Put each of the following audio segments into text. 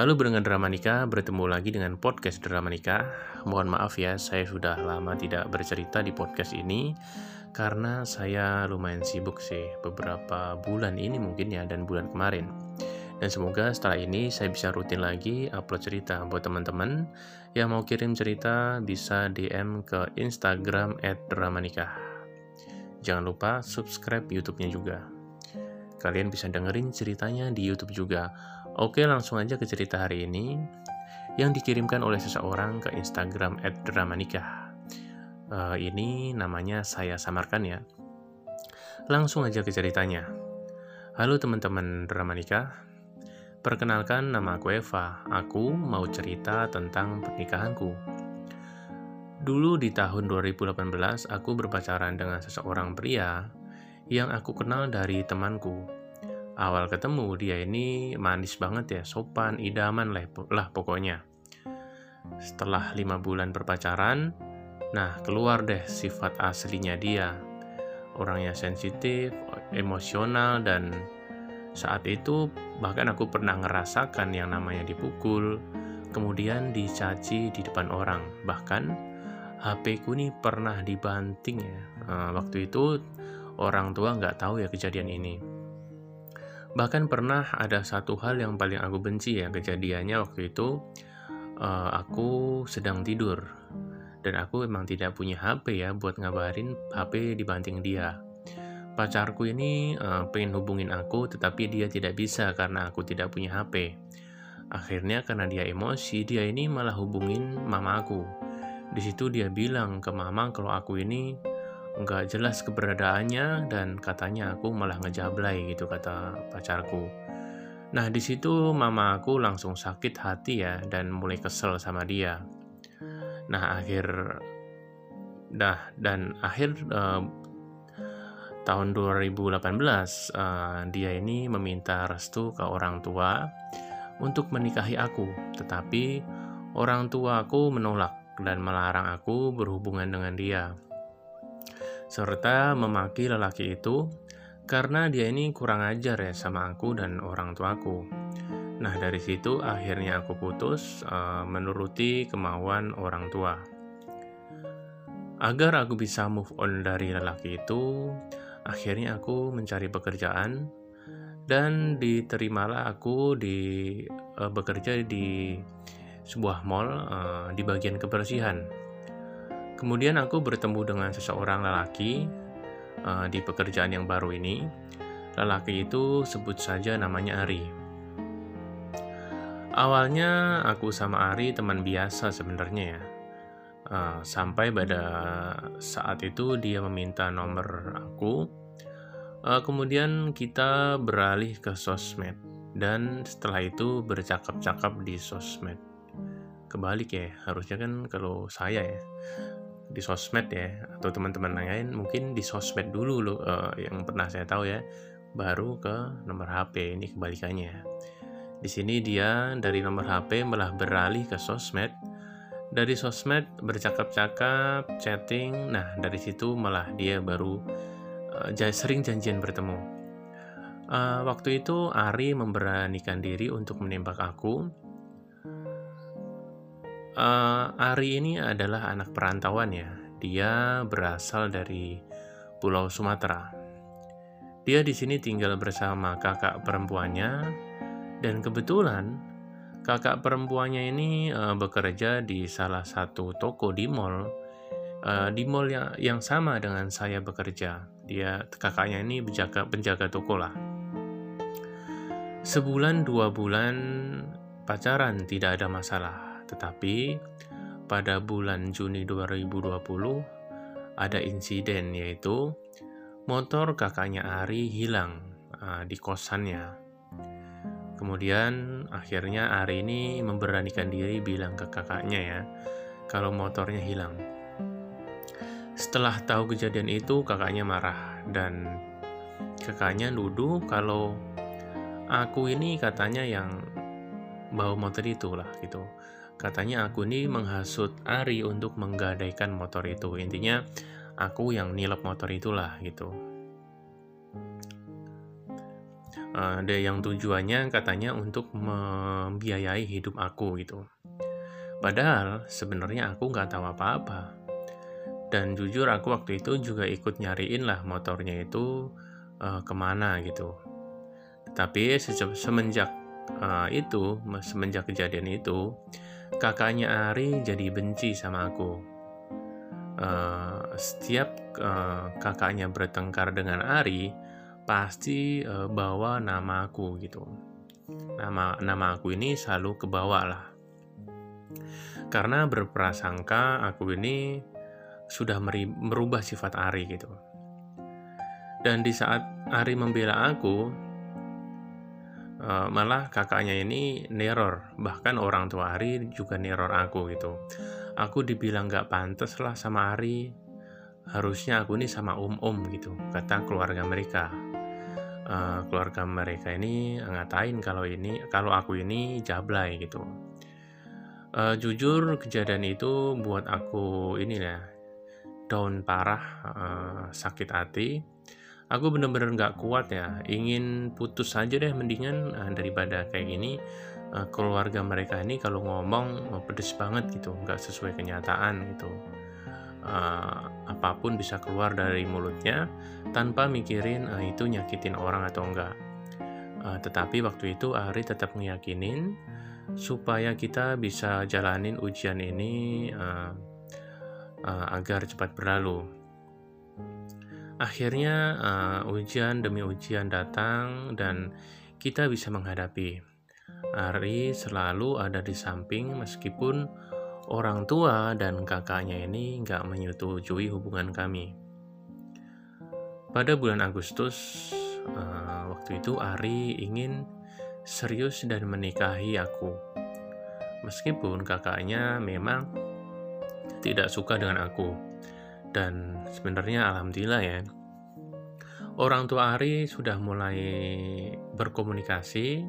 Halo Berengan Dramanika, bertemu lagi dengan podcast Dramanika. Mohon maaf ya, saya sudah lama tidak bercerita di podcast ini karena saya lumayan sibuk sih beberapa bulan ini mungkin ya dan bulan kemarin. Dan semoga setelah ini saya bisa rutin lagi upload cerita buat teman-teman yang mau kirim cerita bisa DM ke Instagram @dramanika. Jangan lupa subscribe YouTube-nya juga. Kalian bisa dengerin ceritanya di YouTube juga. Oke, langsung aja ke cerita hari ini yang dikirimkan oleh seseorang ke Instagram @dramanikah. Uh, ini namanya saya samarkan ya. Langsung aja ke ceritanya. Halo teman-teman Dramanika. Perkenalkan nama aku Eva. Aku mau cerita tentang pernikahanku. Dulu di tahun 2018 aku berpacaran dengan seseorang pria yang aku kenal dari temanku. Awal ketemu dia ini manis banget ya, sopan, idaman lah, pokoknya. Setelah lima bulan berpacaran, nah keluar deh sifat aslinya dia. Orangnya sensitif, emosional, dan saat itu bahkan aku pernah ngerasakan yang namanya dipukul, kemudian dicaci di depan orang. Bahkan HP ku nih pernah dibanting ya. Nah, waktu itu orang tua nggak tahu ya kejadian ini. Bahkan pernah ada satu hal yang paling aku benci ya kejadiannya waktu itu uh, aku sedang tidur dan aku memang tidak punya HP ya buat ngabarin HP dibanting dia. Pacarku ini uh, pengen hubungin aku tetapi dia tidak bisa karena aku tidak punya HP. Akhirnya karena dia emosi, dia ini malah hubungin mama aku. Di situ dia bilang ke mama kalau aku ini nggak jelas keberadaannya dan katanya aku malah ngejablay gitu kata pacarku. Nah di situ mama aku langsung sakit hati ya dan mulai kesel sama dia. Nah akhir dah dan akhir uh, tahun 2018 uh, eh, dia ini meminta restu ke orang tua untuk menikahi aku, tetapi orang tua aku menolak dan melarang aku berhubungan dengan dia serta memaki lelaki itu karena dia ini kurang ajar ya sama aku dan orang tuaku. Nah dari situ akhirnya aku putus uh, menuruti kemauan orang tua. Agar aku bisa move on dari lelaki itu, akhirnya aku mencari pekerjaan dan diterimalah aku di uh, bekerja di sebuah mall uh, di bagian kebersihan Kemudian aku bertemu dengan seseorang lelaki uh, di pekerjaan yang baru ini. Lelaki itu sebut saja namanya Ari. Awalnya aku sama Ari teman biasa sebenarnya ya. Uh, sampai pada saat itu dia meminta nomor aku. Uh, kemudian kita beralih ke sosmed dan setelah itu bercakap-cakap di sosmed. Kebalik ya, harusnya kan kalau saya ya di sosmed ya atau teman-teman lain mungkin di sosmed dulu loh uh, yang pernah saya tahu ya baru ke nomor HP ini kebalikannya. Di sini dia dari nomor HP malah beralih ke sosmed. Dari sosmed bercakap-cakap chatting nah dari situ malah dia baru uh, sering janjian bertemu. Uh, waktu itu Ari memberanikan diri untuk menembak aku Uh, Ari ini adalah anak perantauan ya. Dia berasal dari Pulau Sumatera. Dia di sini tinggal bersama kakak perempuannya dan kebetulan kakak perempuannya ini uh, bekerja di salah satu toko di mall uh, di mall yang, yang sama dengan saya bekerja. Dia kakaknya ini penjaga penjaga toko lah. Sebulan dua bulan pacaran tidak ada masalah tetapi pada bulan Juni 2020 ada insiden yaitu motor kakaknya Ari hilang uh, di kosannya. Kemudian akhirnya Ari ini memberanikan diri bilang ke kakaknya ya kalau motornya hilang. Setelah tahu kejadian itu kakaknya marah dan kakaknya nuduh kalau aku ini katanya yang bawa motor itu lah gitu Katanya aku ini menghasut Ari untuk menggadaikan motor itu. Intinya aku yang nilep motor itulah gitu. ada yang tujuannya katanya untuk membiayai hidup aku gitu. Padahal sebenarnya aku nggak tahu apa-apa. Dan jujur aku waktu itu juga ikut nyariin lah motornya itu uh, ke mana gitu. Tapi semenjak uh, itu, semenjak kejadian itu, kakaknya Ari jadi benci sama aku. Uh, setiap uh, kakaknya bertengkar dengan Ari, pasti uh, bawa nama aku gitu. Nama nama aku ini selalu kebawa lah. Karena berprasangka aku ini sudah merubah sifat Ari gitu. Dan di saat Ari membela aku, uh, malah kakaknya ini neror. Bahkan orang tua Ari juga neror aku gitu. Aku dibilang gak pantas lah sama Ari. Harusnya aku ini sama om-om gitu, kata keluarga mereka uh, keluarga mereka ini ngatain kalau ini kalau aku ini jablay gitu. Uh, jujur kejadian itu buat aku ini ya down parah, uh, sakit hati. Aku bener-bener nggak kuat ya, ingin putus saja deh mendingan uh, daripada kayak gini. Uh, keluarga mereka ini kalau ngomong uh, pedes banget gitu, nggak sesuai kenyataan gitu uh, apa pun bisa keluar dari mulutnya tanpa mikirin uh, itu nyakitin orang atau enggak. Uh, tetapi waktu itu Ari tetap meyakinin supaya kita bisa jalanin ujian ini uh, uh, agar cepat berlalu. Akhirnya uh, ujian demi ujian datang dan kita bisa menghadapi. Ari selalu ada di samping meskipun orang tua dan kakaknya ini nggak menyetujui hubungan kami. Pada bulan Agustus, uh, waktu itu Ari ingin serius dan menikahi aku. Meskipun kakaknya memang tidak suka dengan aku. Dan sebenarnya alhamdulillah ya, orang tua Ari sudah mulai berkomunikasi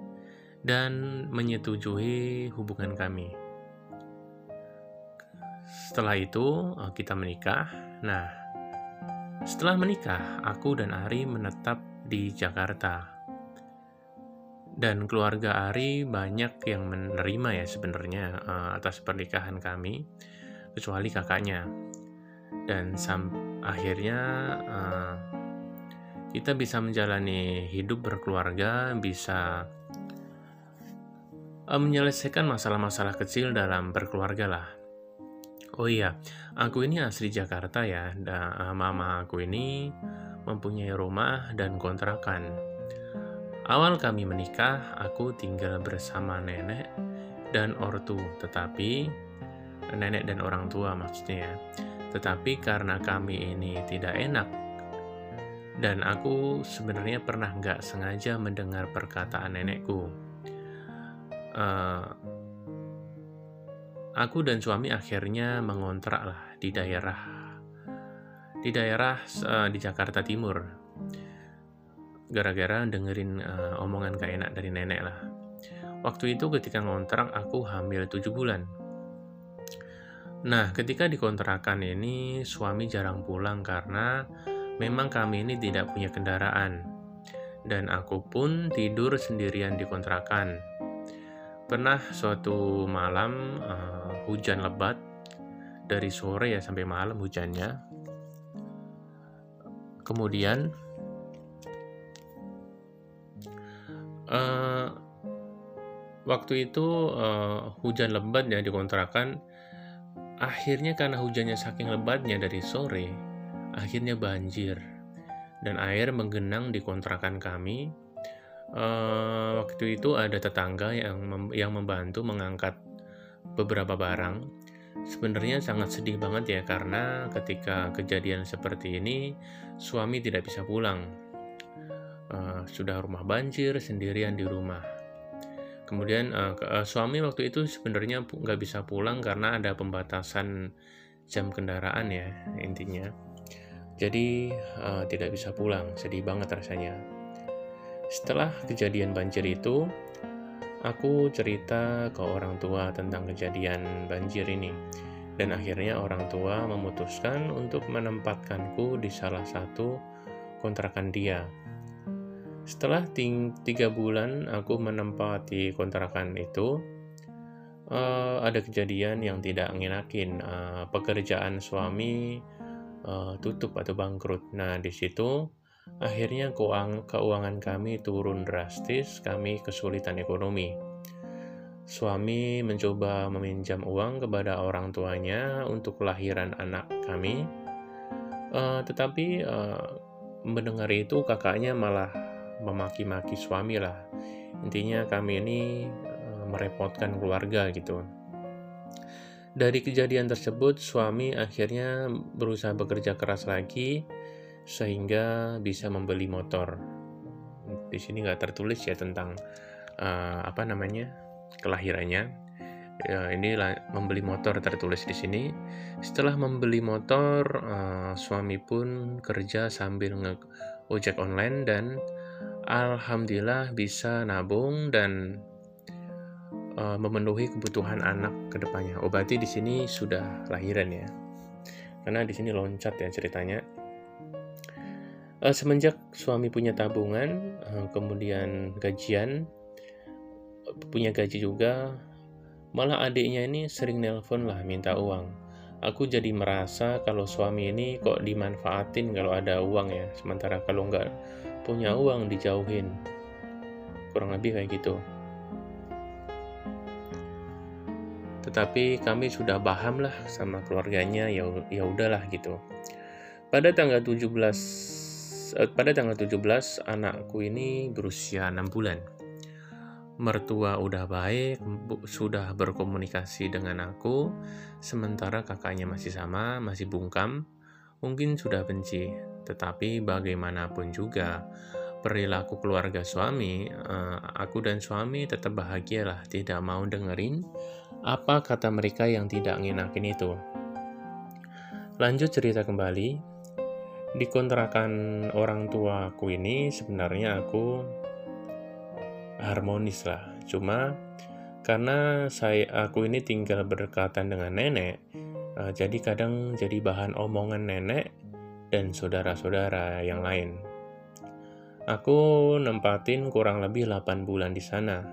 dan menyetujui hubungan kami. Setelah itu eh, kita menikah. Nah, setelah menikah, aku dan Ari menetap di Jakarta. Dan keluarga Ari banyak yang menerima ya sebenarnya uh, atas pernikahan kami, kecuali kakaknya. Dan akhirnya uh, kita bisa menjalani hidup berkeluarga, bisa uh, menyelesaikan masalah-masalah kecil dalam berkeluarga lah. Oh iya, aku ini asli Jakarta ya. Dan eh, mama aku ini mempunyai rumah dan kontrakan. Awal kami menikah, aku tinggal bersama nenek dan ortu, tetapi nenek dan orang tua maksudnya ya. Tetapi karena kami ini tidak enak dan aku sebenarnya pernah nggak sengaja mendengar perkataan nenekku. Uh, aku dan suami akhirnya mengontrak lah di daerah di daerah uh, di Jakarta Timur. Gara-gara dengerin uh, omongan gak enak dari nenek lah. Waktu itu ketika ngontrak aku hamil 7 bulan nah ketika di kontrakan ini suami jarang pulang karena memang kami ini tidak punya kendaraan. Dan aku pun tidur sendirian di kontrakan. Pernah suatu malam uh, hujan lebat dari sore ya sampai malam hujannya. Kemudian uh, waktu itu uh, hujan lebat ya dikontrakan akhirnya karena hujannya saking lebatnya dari sore akhirnya banjir dan air menggenang di kontrakan kami uh, waktu itu ada tetangga yang mem yang membantu mengangkat beberapa barang. Sebenarnya sangat sedih banget ya karena ketika kejadian seperti ini suami tidak bisa pulang. Uh, sudah rumah banjir sendirian di rumah. Kemudian uh, uh, suami waktu itu sebenarnya nggak bisa pulang karena ada pembatasan jam kendaraan ya intinya. Jadi uh, tidak bisa pulang, sedih banget rasanya. Setelah kejadian banjir itu, aku cerita ke orang tua tentang kejadian banjir ini. Dan akhirnya orang tua memutuskan untuk menempatkanku di salah satu kontrakan dia. Setelah tiga bulan aku menempati kontrakan itu, uh, ada kejadian yang tidak ngenakin. Uh, pekerjaan suami uh, tutup atau bangkrut. Nah, di situ akhirnya keuangan, keuangan kami turun drastis, kami kesulitan ekonomi. Suami mencoba meminjam uang kepada orang tuanya untuk kelahiran anak kami, uh, tetapi uh, mendengar itu kakaknya malah memaki-maki suami lah. Intinya kami ini uh, merepotkan keluarga gitu. Dari kejadian tersebut, suami akhirnya berusaha bekerja keras lagi sehingga bisa membeli motor. Di sini nggak tertulis ya tentang uh, apa namanya kelahirannya. Ya, ini membeli motor tertulis di sini. Setelah membeli motor, uh, suami pun kerja sambil nge ojek online dan alhamdulillah bisa nabung dan uh, memenuhi kebutuhan anak ke depannya. Oh berarti di sini sudah lahiran ya, karena di sini loncat ya ceritanya. Uh, semenjak suami punya tabungan, uh, kemudian gajian, punya gaji juga, malah adiknya ini sering nelpon lah minta uang. Aku jadi merasa kalau suami ini kok dimanfaatin kalau ada uang ya, sementara kalau nggak punya uang dijauhin. Kurang lebih kayak gitu. Tetapi kami sudah paham lah sama keluarganya ya ya udahlah gitu. Pada tanggal 17 eh, pada tanggal 17 anakku ini berusia 6 bulan. Mertua udah baik, sudah berkomunikasi dengan aku, sementara kakaknya masih sama, masih bungkam, mungkin sudah benci. Tetapi bagaimanapun juga, perilaku keluarga suami, uh, aku dan suami tetap bahagialah, tidak mau dengerin apa kata mereka yang tidak ngenakin itu. Lanjut cerita kembali, di kontrakan orang tua aku ini sebenarnya aku harmonis lah. Cuma karena saya aku ini tinggal berdekatan dengan nenek, uh, jadi kadang jadi bahan omongan nenek dan saudara-saudara yang lain. Aku nempatin kurang lebih 8 bulan di sana.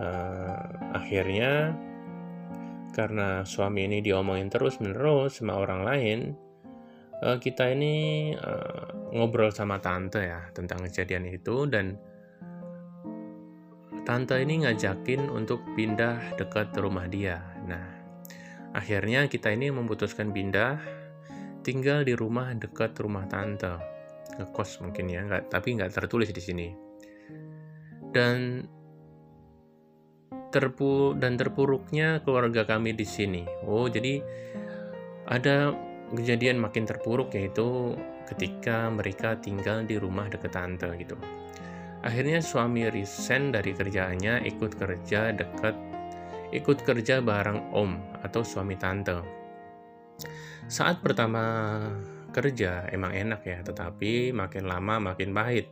Uh, akhirnya karena suami ini diomongin terus-menerus sama orang lain, uh, kita ini uh, ngobrol sama tante ya tentang kejadian itu dan tante ini ngajakin untuk pindah dekat rumah dia. Nah, akhirnya kita ini memutuskan pindah tinggal di rumah dekat rumah tante. Ngekos mungkin ya nggak tapi nggak tertulis di sini. Dan terpu dan terpuruknya keluarga kami di sini. Oh jadi ada kejadian makin terpuruk yaitu ketika mereka tinggal di rumah dekat tante gitu. Akhirnya suami resign dari kerjaannya ikut kerja dekat ikut kerja bareng om atau suami tante saat pertama kerja emang enak ya, tetapi makin lama makin pahit.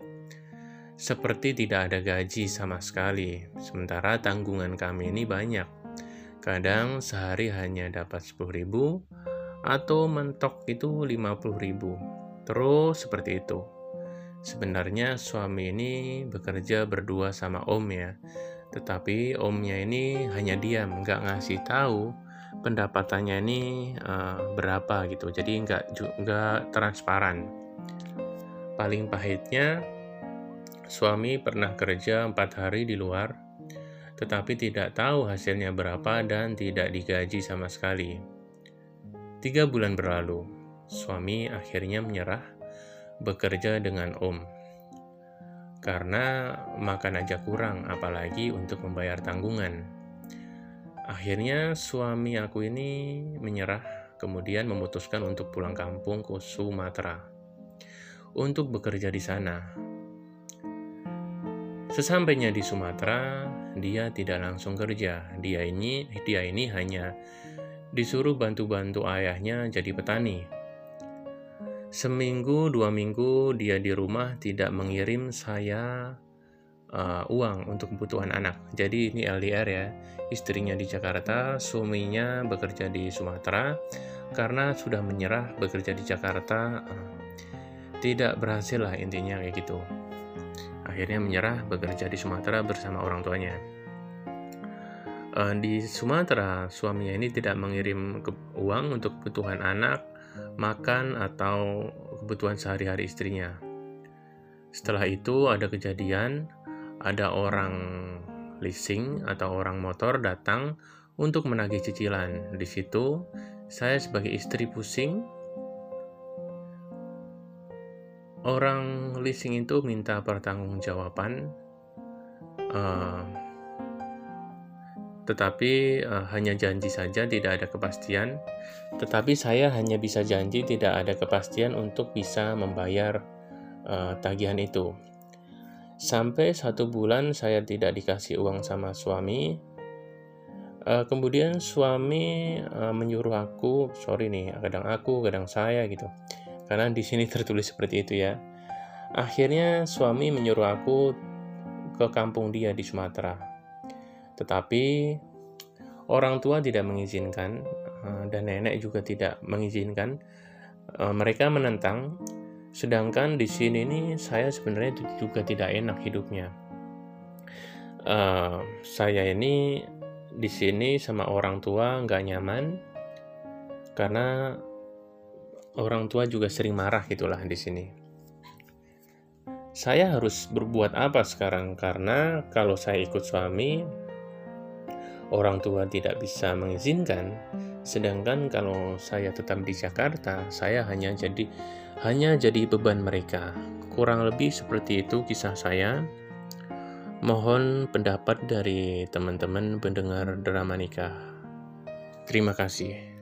Seperti tidak ada gaji sama sekali, sementara tanggungan kami ini banyak. Kadang sehari hanya dapat 10 ribu, atau mentok itu 50 ribu. Terus seperti itu. Sebenarnya suami ini bekerja berdua sama om ya, tetapi omnya ini hanya diam, nggak ngasih tahu pendapatannya ini uh, berapa gitu. Jadi nggak juga transparan. Paling pahitnya suami pernah kerja empat hari di luar tetapi tidak tahu hasilnya berapa dan tidak digaji sama sekali. Tiga bulan berlalu suami akhirnya menyerah bekerja dengan om. Karena makan aja kurang apalagi untuk membayar tanggungan Akhirnya suami aku ini menyerah, kemudian memutuskan untuk pulang kampung ke Sumatera untuk bekerja di sana. Sesampainya di Sumatera, dia tidak langsung kerja. Dia ini dia ini hanya disuruh bantu-bantu ayahnya jadi petani. Seminggu dua minggu dia di rumah tidak mengirim saya uh, uang untuk kebutuhan anak. Jadi ini LDR ya, istrinya di Jakarta, suaminya bekerja di Sumatera. Karena sudah menyerah bekerja di Jakarta, uh, tidak berhasil lah intinya kayak gitu. akhirnya menyerah bekerja di Sumatera bersama orang tuanya. Uh, di Sumatera, suaminya ini tidak mengirim uang untuk kebutuhan anak, makan, atau kebutuhan sehari-hari istrinya. Setelah itu ada kejadian, ada orang leasing atau orang motor datang untuk menagih cicilan. Di situ, saya sebagai istri pusing. Orang leasing itu minta pertanggungjawaban uh, tetapi uh, hanya janji saja tidak ada kepastian. Tetapi saya hanya bisa janji tidak ada kepastian untuk bisa membayar uh, tagihan itu sampai satu bulan saya tidak dikasih uang sama suami uh, kemudian suami uh, menyuruh aku sorry nih kadang aku kadang saya gitu karena di sini tertulis seperti itu ya. Akhirnya suami menyuruh aku ke kampung dia di Sumatera. Tetapi orang tua tidak mengizinkan eh, dan nenek juga tidak mengizinkan. Mereka menentang. Sedangkan di sini nih saya sebenarnya juga tidak enak hidupnya. Uh, saya ini di sini sama orang tua nggak nyaman karena orang tua juga sering marah gitulah di sini. Saya harus berbuat apa sekarang karena kalau saya ikut suami orang tua tidak bisa mengizinkan sedangkan kalau saya tetap di Jakarta saya hanya jadi hanya jadi beban mereka. Kurang lebih seperti itu kisah saya. Mohon pendapat dari teman-teman pendengar drama nikah. Terima kasih.